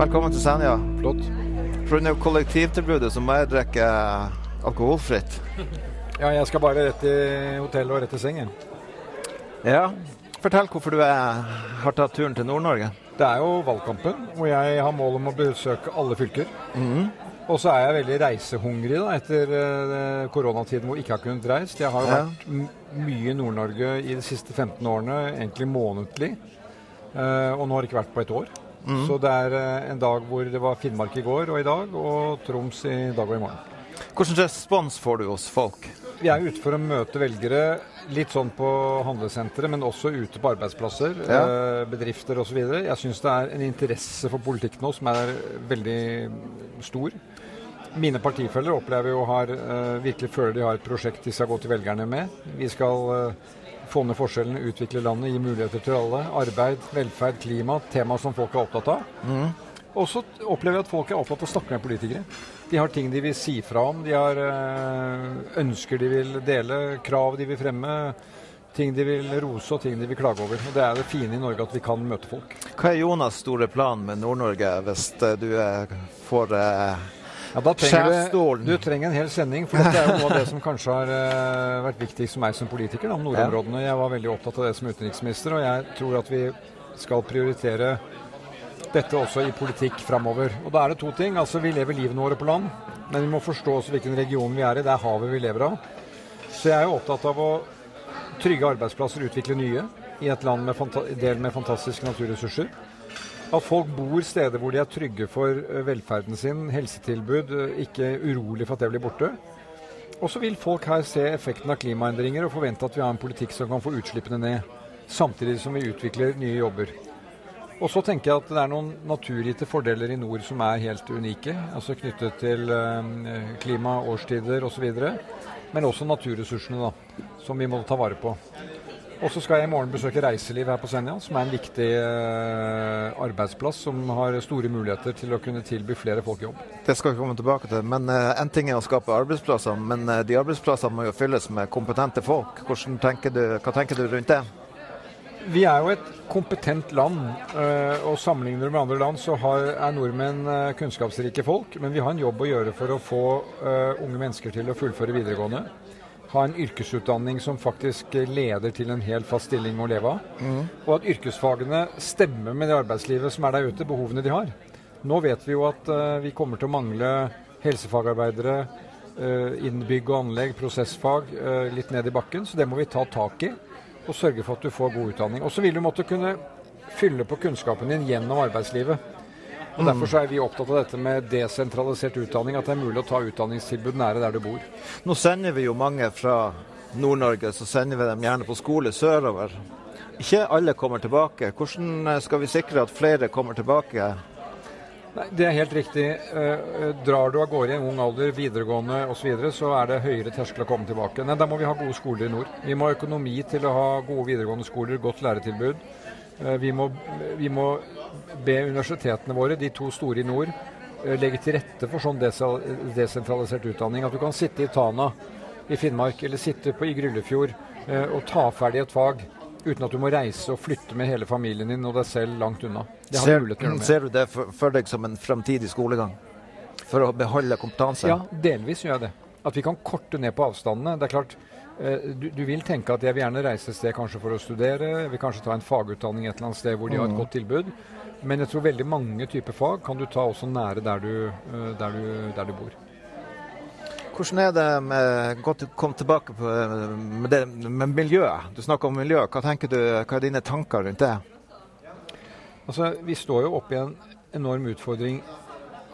Velkommen til Senja. Flott. Pga. kollektivtilbudet så må jeg drikke alkoholfritt. Ja, jeg skal bare rett i hotellet og rett i sengen. Ja. Fortell hvorfor du er, har tatt turen til Nord-Norge. Det er jo valgkampen, hvor jeg har mål om å besøke alle fylker. Mhm. Og så er jeg veldig reisehungrig da, etter uh, koronatiden hvor jeg ikke har kunnet reist. Jeg har jo Ja. vært mye i Nord-Norge i de siste 15 årene, egentlig månedlig. Uh, og nå har jeg ikke vært på et år. Mhm. Så det er eh, en dag hvor det var Finnmark i går og i dag, og Troms i dag og i morgen. Hvilken respons får du hos folk? Vi er ute for å møte velgere litt sånn på handlesentre, men også ute på arbeidsplasser, Ja. eh, bedrifter osv. Jeg syns det er en interesse for politikk nå som er veldig stor. Mine partifeller opplever jo har, eh, virkelig føler de har et prosjekt de skal gå til velgerne med. Vi skal få ned forskjellene, utvikle landet, gi muligheter til alle. Arbeid, velferd, klima, tema som folk er opptatt av. Mm. Og så opplever jeg at folk er opptatt av å snakke med politikere. De har ting de vil si fra om, de har eh, ønsker de vil dele, krav de vil fremme, ting de vil rose og ting de vil klage over. Og Det er det fine i Norge at vi kan møte folk. Hva er Jonas' store plan med Nord-Norge hvis eh, du eh, får Ja, da trenger du, du trenger en hel sending, for dette er jo noe av det som kanskje har uh, vært viktigst for meg som politiker, da, om nordområdene. Jeg var veldig opptatt av det som utenriksminister, og jeg tror at vi skal prioritere dette også i politikk framover. Og da er det to ting. Altså, vi lever livene våre på land, men vi må forstå også hvilken region vi er i. Det er havet vi lever av. Så jeg er jo opptatt av å trygge arbeidsplasser, utvikle nye i et land med del med fantastiske naturressurser. At folk bor steder hvor de er trygge for eh, velferden sin, helsetilbud, eh, ikke urolig for at det blir borte. Og så vil folk her se effekten av klimaendringer og forvente at vi har en politikk som kan få utslippene ned, samtidig som vi utvikler nye jobber. Og så tenker jeg at det er noen naturgitte fordeler i nord som er helt unike, altså knyttet til eh, klima, årstider osv. Men også naturressursene, da, som vi må ta vare på. Og så skal jeg i morgen besøke Reiseliv her på Senja, som er en viktig eh, arbeidsplass som har store muligheter til å kunne tilby flere folk jobb. Det skal vi komme tilbake til. Men eh, En ting er å skape arbeidsplasser, men eh, de arbeidsplassene må jo fylles med kompetente folk. Tenker du, hva tenker du rundt det? Vi er jo et kompetent land, eh, og sammenligner du med andre land, så har, er nordmenn eh, kunnskapsrike folk. Men vi har en jobb å gjøre for å få eh, unge mennesker til å fullføre videregående. Ha en yrkesutdanning som faktisk leder til en hel fast stilling å leve av. Og at yrkesfagene stemmer med det arbeidslivet som er der ute, behovene de har. Nå vet vi jo at uh, vi kommer til å mangle helsefagarbeidere uh, innen bygg og anlegg, prosessfag, uh, litt ned i bakken. Så det må vi ta tak i og sørge for at du får god utdanning. Og så vil du måtte kunne fylle på kunnskapen din gjennom arbeidslivet. Og Derfor så er vi opptatt av dette med desentralisert utdanning, at det er mulig å ta utdanningstilbud nære der du bor. Nå sender vi jo mange fra Nord-Norge, så sender vi dem gjerne på skole sørover. Ikke alle kommer tilbake. Hvordan eh, skal vi sikre at flere kommer tilbake? Nei, Det er helt riktig. Eh, eh, drar du av gårde i en ung alder, videregående osv., så, videre, så er det høyere terskel å komme tilbake. Nei, Da må vi ha gode skoler i nord. Vi må ha økonomi til å ha gode videregående skoler, godt læretilbud. Eh, Vi må, vi må be universitetene våre, de to store i nord, eh, legge til rette for sånn desentralisert utdanning. At du kan sitte i Tana i Finnmark eller sitte på, i Gryllefjord eh, og ta ferdig et fag uten at du må reise og flytte med hele familien din og deg selv langt unna. Det har Ser, ser du det for, for deg som en fremtidig skolegang? For å beholde kompetanse? Ja, delvis gjør jeg det. At vi kan korte ned på avstandene. Det er klart, du, du vil tenke at jeg vil gjerne reise et sted kanskje for å studere, jeg vil kanskje ta en fagutdanning et eller annet sted hvor de har et godt tilbud. Men jeg tror veldig mange typer fag kan du ta også nære der du, eh, der du, der du bor. Hvordan er det med godt Kom tilbake på, med, det, med miljøet. Du snakker om miljø. Hva tenker du, hva er dine tanker rundt det? Altså, Vi står jo oppe i en enorm utfordring,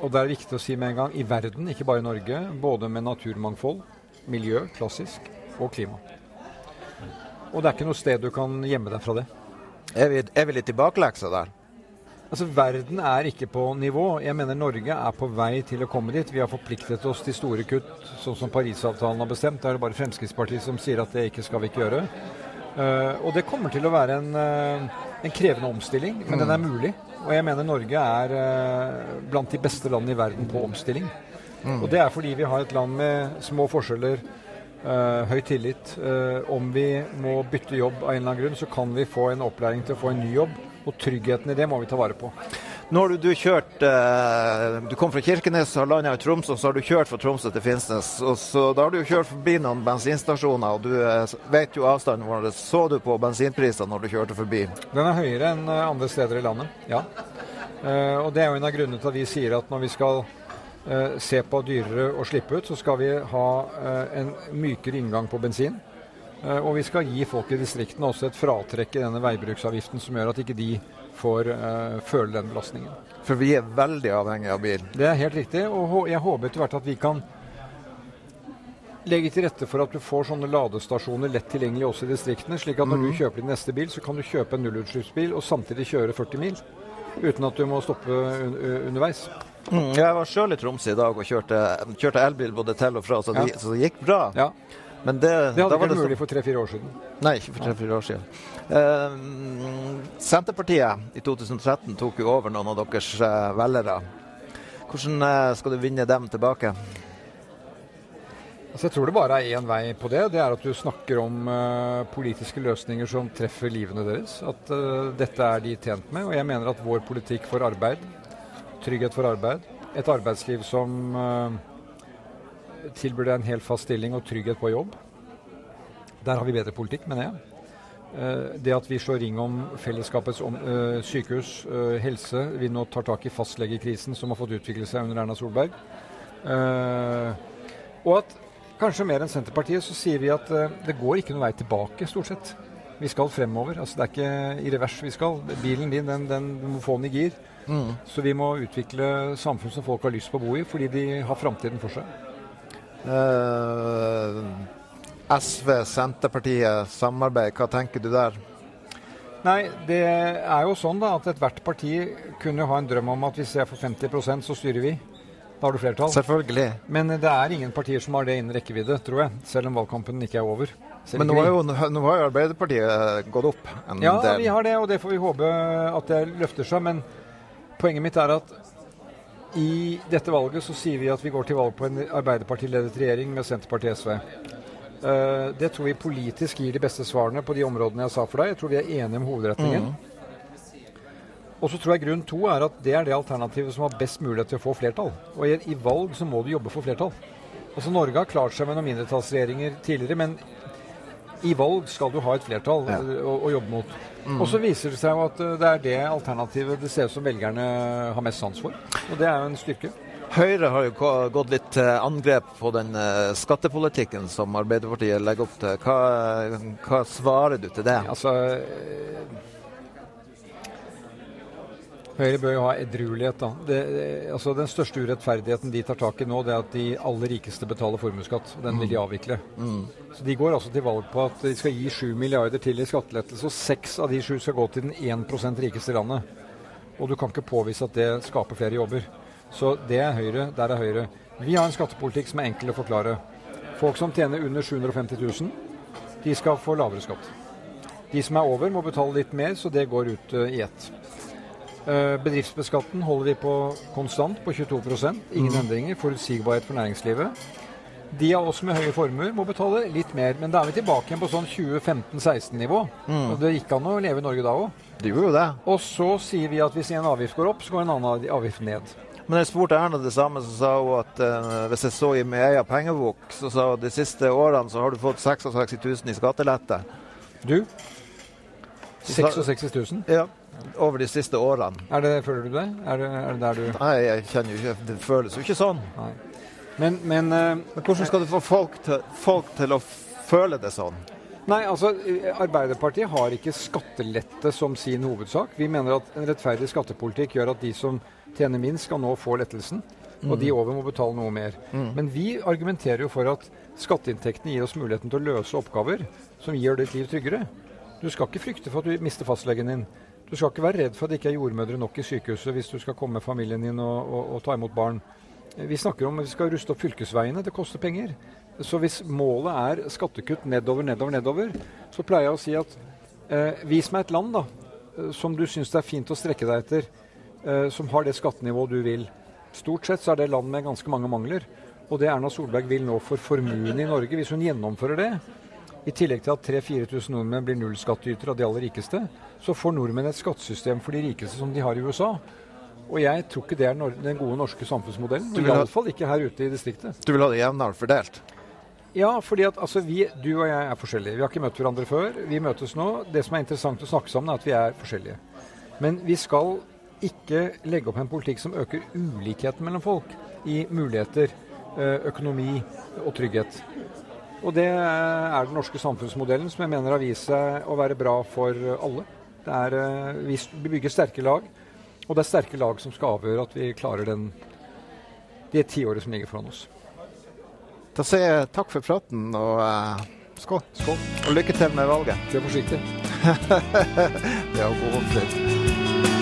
og det er viktig å si med en gang, i verden, ikke bare i Norge. Både med naturmangfold, miljø, klassisk, og klima. Og det er ikke noe sted du kan gjemme deg fra det. Er vi, er vi litt i bakleksa der? Altså, Verden er ikke på nivå. Jeg mener Norge er på vei til å komme dit. Vi har forpliktet oss til store kutt, sånn som Parisavtalen har bestemt. Da er det bare Fremskrittspartiet som sier at det ikke skal vi ikke gjøre. Uh, og det kommer til å være en, uh, en krevende omstilling, men den er mulig. Og jeg mener Norge er uh, blant de beste landene i verden på omstilling. Og det er fordi vi har et land med små forskjeller, eh, høy tillit. Uh, om vi må bytte jobb av en eller annen grunn, så kan vi få en opplæring til å få en ny jobb. Og tryggheten i det må vi ta vare på. Nå har du, du kjørt uh, Du kom fra Kirkenes, har landa i Tromsø, så har du kjørt fra Tromsø til Finnsnes. Og så Da har du kjørt forbi noen bensinstasjoner, og du vet jo avstanden vår. Så du på bensinprisene når du kjørte forbi? Den er høyere enn andre steder i landet, ja. Uh, og Det er jo en av grunnene til at vi sier at når vi skal uh, se på dyrere å slippe ut, så skal vi ha eh, en mykere inngang på bensin. og vi skal gi folk i distriktene også et fratrekk i denne veibruksavgiften som gjør at ikke de får uh, føle den belastningen. For vi er veldig avhengig av bil? Det er helt riktig. Og jeg håper etter hvert at vi kan legge til rette for at du får sånne ladestasjoner lett tilgjengelig også i distriktene. slik at når du kjøper din neste bil, så kan du kjøpe en nullutslippsbil og samtidig kjøre 40 mil. Uten at du må stoppe un underveis. Mm, jeg var sjøl i Tromsø i dag og kjørte, kjørte elbil både til og fra, så det, ja. så det gikk bra. Ja. Men det, det hadde ikke vært mulig for tre-fire år siden. Nei, ikke for tre-fire år siden. Uh, Senterpartiet i 2013 tok jo over noen av deres uh, velgere. Hvordan uh, skal du vinne dem tilbake? Altså, jeg tror det bare er én vei på det. Det er at du snakker om politiske løsninger som treffer livene deres. At dette er de tjent med. Og jeg mener at vår politikk for arbeid, trygghet for arbeid, et arbeidsliv som tilbyr deg en helt fast stilling og trygghet på jobb. Der har vi bedre politikk, mener jeg. Uh, det at vi slår ring om fellesskapets om, uh, sykehus, uh, helse Vi nå tar tak i fastlegekrisen som har fått utvikle seg under Erna Solberg. og at kanskje mer enn Senterpartiet så sier vi at det går ikke noen vei tilbake, stort sett. Vi skal fremover. altså Det er ikke i revers vi skal. Bilen din, den, den du må få den i gir. Mm. Så vi må utvikle samfunn som folk har lyst på å bo i, fordi de har framtiden for seg. Uh, SV, Senterpartiet, samarbeid, hva tenker du der? Nei, det er jo sånn da at ethvert parti kunne ha en drøm om at hvis jeg får 50% så styrer vi. Da har du flertall. Selvfølgelig. Men det er ingen partier som har det innen rekkevidde, tror jeg. Selv om valgkampen ikke er over. Men nå har, jo, nå har, Arbeiderpartiet gått opp en ja, del. Ja, vi har det, og det får vi håpe at det løfter seg. Men poenget mitt er at i dette valget så sier vi at vi går til valg på en Arbeiderpartiledet regjering med Senterpartiet og SV. Uh, eh, det tror vi politisk gir de beste svarene på de områdene jeg sa for deg. Jeg tror vi er enige om hovedretningen. Mm. Og så tror jeg grunn to er at det er det alternativet som har best mulighet til å få flertall. Og i, i valg så må du jobbe for flertall. Altså Norge har klart seg med noen mindretallsregjeringer tidligere, men i valg skal du ha et flertall ja. å, å, jobbe mot. Mm. Og så viser det seg jo at eh, det er det alternativet det ser ut som velgerne har mest sans for. Og det er jo en styrke. Høyre har jo gått litt angrep på den eh, skattepolitikken som Arbeiderpartiet legger opp til. Hva, hva svarer du til det? Altså, Høyre bør jo ha edruelighet. da. Det, altså Den største urettferdigheten de tar tak i nå, det er at de aller rikeste betaler formuesskatt. Den vil de mm. avvikle. Mm. Så De går altså til valg på at de skal gi 7 milliarder til i skattelettelse, og seks av de sju skal gå til den 1 rikeste i landet. Og du kan ikke påvise at det skaper flere jobber. Så det er Høyre. Der er Høyre. Vi har en skattepolitikk som er enkel å forklare. Folk som tjener under 750 000, de skal få lavere skatt. De som er over, må betale litt mer, så det går ut uh, i ett. Eh, bedriftsbeskatten holder vi på konstant på 22% Ingen mm. endringer. Forutsigbarhet for næringslivet. De av oss med høye formuer må betale litt mer, men da er vi tilbake igjen på sånn 2015-16-nivå. Mm. Og Det gikk an å leve i Norge da òg. Det gjorde jo det. Og så sier vi at hvis en avgift går opp, så går en annen avgift ned. Men jeg spurte Erna det samme, så sa hun at uh, hvis jeg så i min egen pengebok, så sa hun de siste årene så har du fått 66 000 i skattelette. Du? 66 000? Ja over de siste årene. Er det, Føler du det? Er det, er det der du Nei, jeg kjenner jo ikke Det føles jo ikke sånn. Nei. Men, men, uh, men, hvordan skal du få folk til, folk til, å føle det sånn? Nei, altså Arbeiderpartiet har ikke skattelette som sin hovedsak. Vi mener at en rettferdig skattepolitikk gjør at de som tjener minst, skal nå få lettelsen. Mm. Og de over må betale noe mer. Mm. Men vi argumenterer jo for at skatteinntektene gir oss muligheten til å løse oppgaver som gjør ditt liv tryggere. Du skal ikke frykte for at du mister fastlegen din. Du skal ikke være redd for at det ikke er jordmødre nok i sykehuset hvis du skal komme med familien din og, og, og ta imot barn. Vi snakker om at vi skal ruste opp fylkesveiene. Det koster penger. Så hvis målet er skattekutt nedover, nedover, nedover, så pleier jeg å si at eh, vis meg et land da, eh, som du syns det er fint å strekke deg etter, eh, som har det skattenivået du vil. Stort sett så er det land med ganske mange mangler. Og det Erna Solberg vil nå for formuen i Norge, hvis hun gjennomfører det, i tillegg til at 3000-4000 nordmenn blir nullskattytere av de aller rikeste, så får nordmenn et skattesystem for de rikeste som de har i USA. Og jeg tror ikke det er den gode norske samfunnsmodellen. Iallfall ikke her ute i distriktet. Du vil ha det jevnt fordelt? Ja, fordi at altså, vi, du og jeg er forskjellige. Vi har ikke møtt hverandre før. Vi møtes nå. Det som er interessant å snakke sammen, er at vi er forskjellige. Men vi skal ikke legge opp en politikk som øker ulikheten mellom folk i muligheter, økonomi og trygghet. Og det er den norske samfunnsmodellen som jeg mener har vist seg å være bra for alle. Det er, eh, vi bygger sterke lag, og det er sterke lag som skal avgjøre at vi klarer den, det tiåret som ligger foran oss. Da sier jeg takk for praten og uh, skål. skål. Og lykke til med valget. Vær forsiktig. det er god fred.